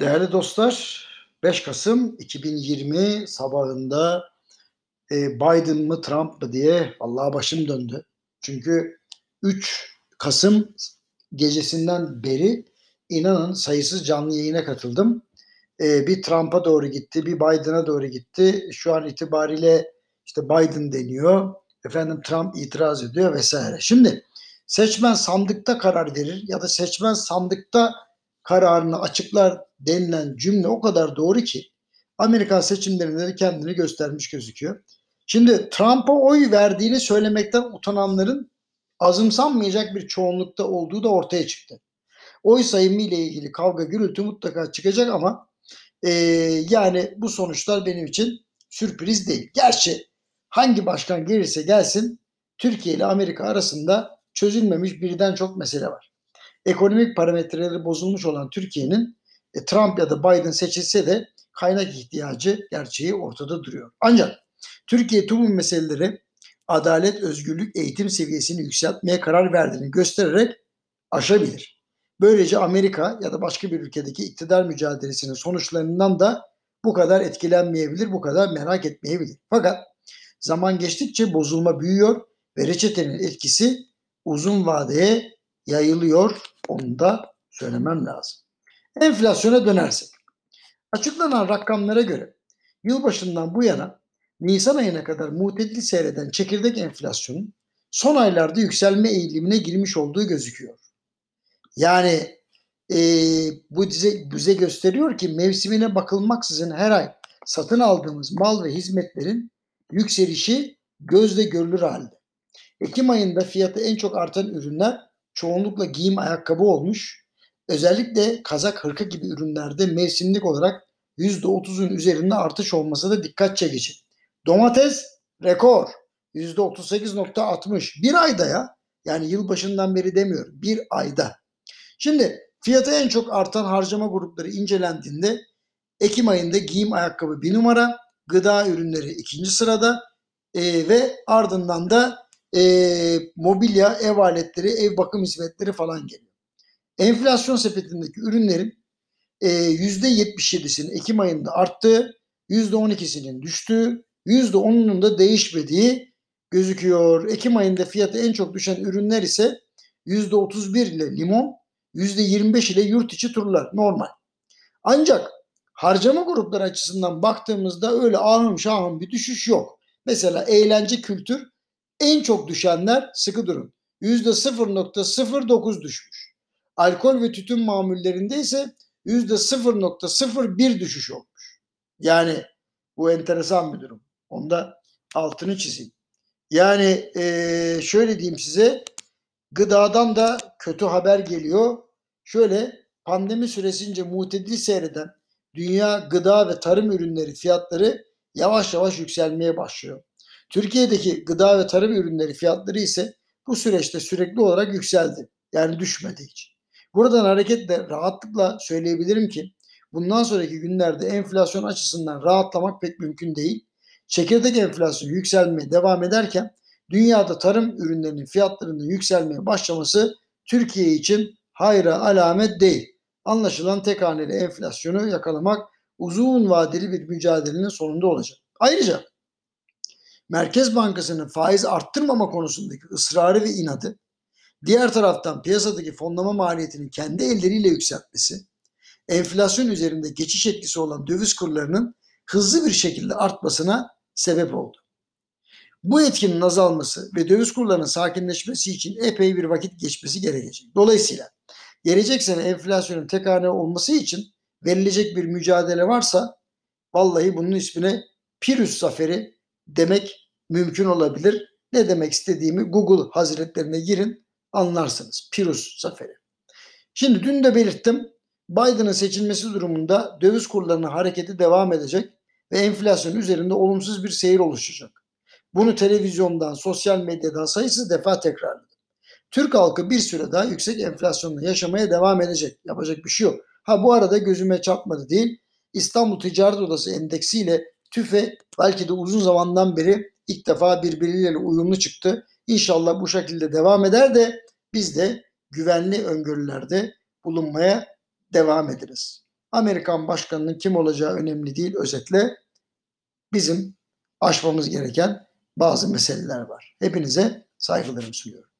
Değerli dostlar, 5 Kasım 2020 sabahında e, Biden mı Trump mı diye Allah'a başım döndü. Çünkü 3 Kasım gecesinden beri inanın sayısız canlı yayına katıldım. E, bir Trump'a doğru gitti, bir Biden'a doğru gitti. Şu an itibariyle işte Biden deniyor, efendim Trump itiraz ediyor vesaire. Şimdi seçmen sandıkta karar verir ya da seçmen sandıkta kararını açıklar denilen cümle o kadar doğru ki Amerikan seçimlerinde de kendini göstermiş gözüküyor. Şimdi Trump'a oy verdiğini söylemekten utananların azımsanmayacak bir çoğunlukta olduğu da ortaya çıktı. Oy sayımı ile ilgili kavga gürültü mutlaka çıkacak ama e, yani bu sonuçlar benim için sürpriz değil. Gerçi hangi başkan gelirse gelsin Türkiye ile Amerika arasında çözülmemiş birden çok mesele var. Ekonomik parametreleri bozulmuş olan Türkiye'nin e, Trump ya da Biden seçilse de kaynak ihtiyacı gerçeği ortada duruyor. Ancak Türkiye tüm meseleleri adalet, özgürlük, eğitim seviyesini yükseltmeye karar verdiğini göstererek aşabilir. Böylece Amerika ya da başka bir ülkedeki iktidar mücadelesinin sonuçlarından da bu kadar etkilenmeyebilir, bu kadar merak etmeyebilir. Fakat zaman geçtikçe bozulma büyüyor ve reçetenin etkisi uzun vadeye yayılıyor. Onu da söylemem lazım. Enflasyona dönersek. Açıklanan rakamlara göre yılbaşından bu yana Nisan ayına kadar mutedil seyreden çekirdek enflasyonun son aylarda yükselme eğilimine girmiş olduğu gözüküyor. Yani e, bu bize, bize gösteriyor ki mevsimine bakılmaksızın her ay satın aldığımız mal ve hizmetlerin yükselişi gözle görülür halde. Ekim ayında fiyatı en çok artan ürünler çoğunlukla giyim ayakkabı olmuş. Özellikle kazak hırka gibi ürünlerde mevsimlik olarak %30'un üzerinde artış olması da dikkat çekici. Domates rekor %38.60 bir ayda ya yani yılbaşından beri demiyorum bir ayda. Şimdi fiyatı en çok artan harcama grupları incelendiğinde Ekim ayında giyim ayakkabı bir numara, gıda ürünleri ikinci sırada e, ve ardından da e, mobilya, ev aletleri, ev bakım hizmetleri falan geliyor. Enflasyon sepetindeki ürünlerin e, %77'sinin Ekim ayında arttığı, %12'sinin düştüğü, %10'unun da değişmediği gözüküyor. Ekim ayında fiyatı en çok düşen ürünler ise %31 ile limon, %25 ile yurt içi turlar normal. Ancak harcama grupları açısından baktığımızda öyle ahım şahım bir düşüş yok. Mesela eğlence kültür en çok düşenler sıkı durun. %0.09 düşmüş. Alkol ve tütün mamullerinde ise %0.01 düşüş olmuş. Yani bu enteresan bir durum. Onda altını çizeyim. Yani ee, şöyle diyeyim size gıdadan da kötü haber geliyor. Şöyle pandemi süresince mutedil seyreden dünya gıda ve tarım ürünleri fiyatları yavaş yavaş yükselmeye başlıyor. Türkiye'deki gıda ve tarım ürünleri fiyatları ise bu süreçte sürekli olarak yükseldi. Yani düşmedi hiç. Buradan hareketle rahatlıkla söyleyebilirim ki bundan sonraki günlerde enflasyon açısından rahatlamak pek mümkün değil. Çekirdek enflasyon yükselmeye devam ederken dünyada tarım ürünlerinin fiyatlarının yükselmeye başlaması Türkiye için hayra alamet değil. Anlaşılan tek haneli enflasyonu yakalamak uzun vadeli bir mücadelenin sonunda olacak. Ayrıca Merkez Bankası'nın faiz arttırmama konusundaki ısrarı ve inadı, diğer taraftan piyasadaki fonlama maliyetini kendi elleriyle yükseltmesi, enflasyon üzerinde geçiş etkisi olan döviz kurlarının hızlı bir şekilde artmasına sebep oldu. Bu etkinin azalması ve döviz kurlarının sakinleşmesi için epey bir vakit geçmesi gerekecek. Dolayısıyla gelecek sene enflasyonun tek hane olması için verilecek bir mücadele varsa vallahi bunun ismine Pirüs zaferi demek mümkün olabilir. Ne demek istediğimi Google hazretlerine girin anlarsınız. Pirus zaferi. Şimdi dün de belirttim. Biden'ın seçilmesi durumunda döviz kurlarının hareketi devam edecek ve enflasyon üzerinde olumsuz bir seyir oluşacak. Bunu televizyondan, sosyal medyadan sayısız defa tekrarladım. Türk halkı bir süre daha yüksek enflasyonla yaşamaya devam edecek. Yapacak bir şey yok. Ha bu arada gözüme çarpmadı değil. İstanbul Ticaret Odası endeksiyle TÜFE belki de uzun zamandan beri ilk defa birbirleriyle uyumlu çıktı. İnşallah bu şekilde devam eder de biz de güvenli öngörülerde bulunmaya devam ederiz. Amerikan başkanının kim olacağı önemli değil. Özetle bizim aşmamız gereken bazı meseleler var. Hepinize saygılarımı sunuyorum.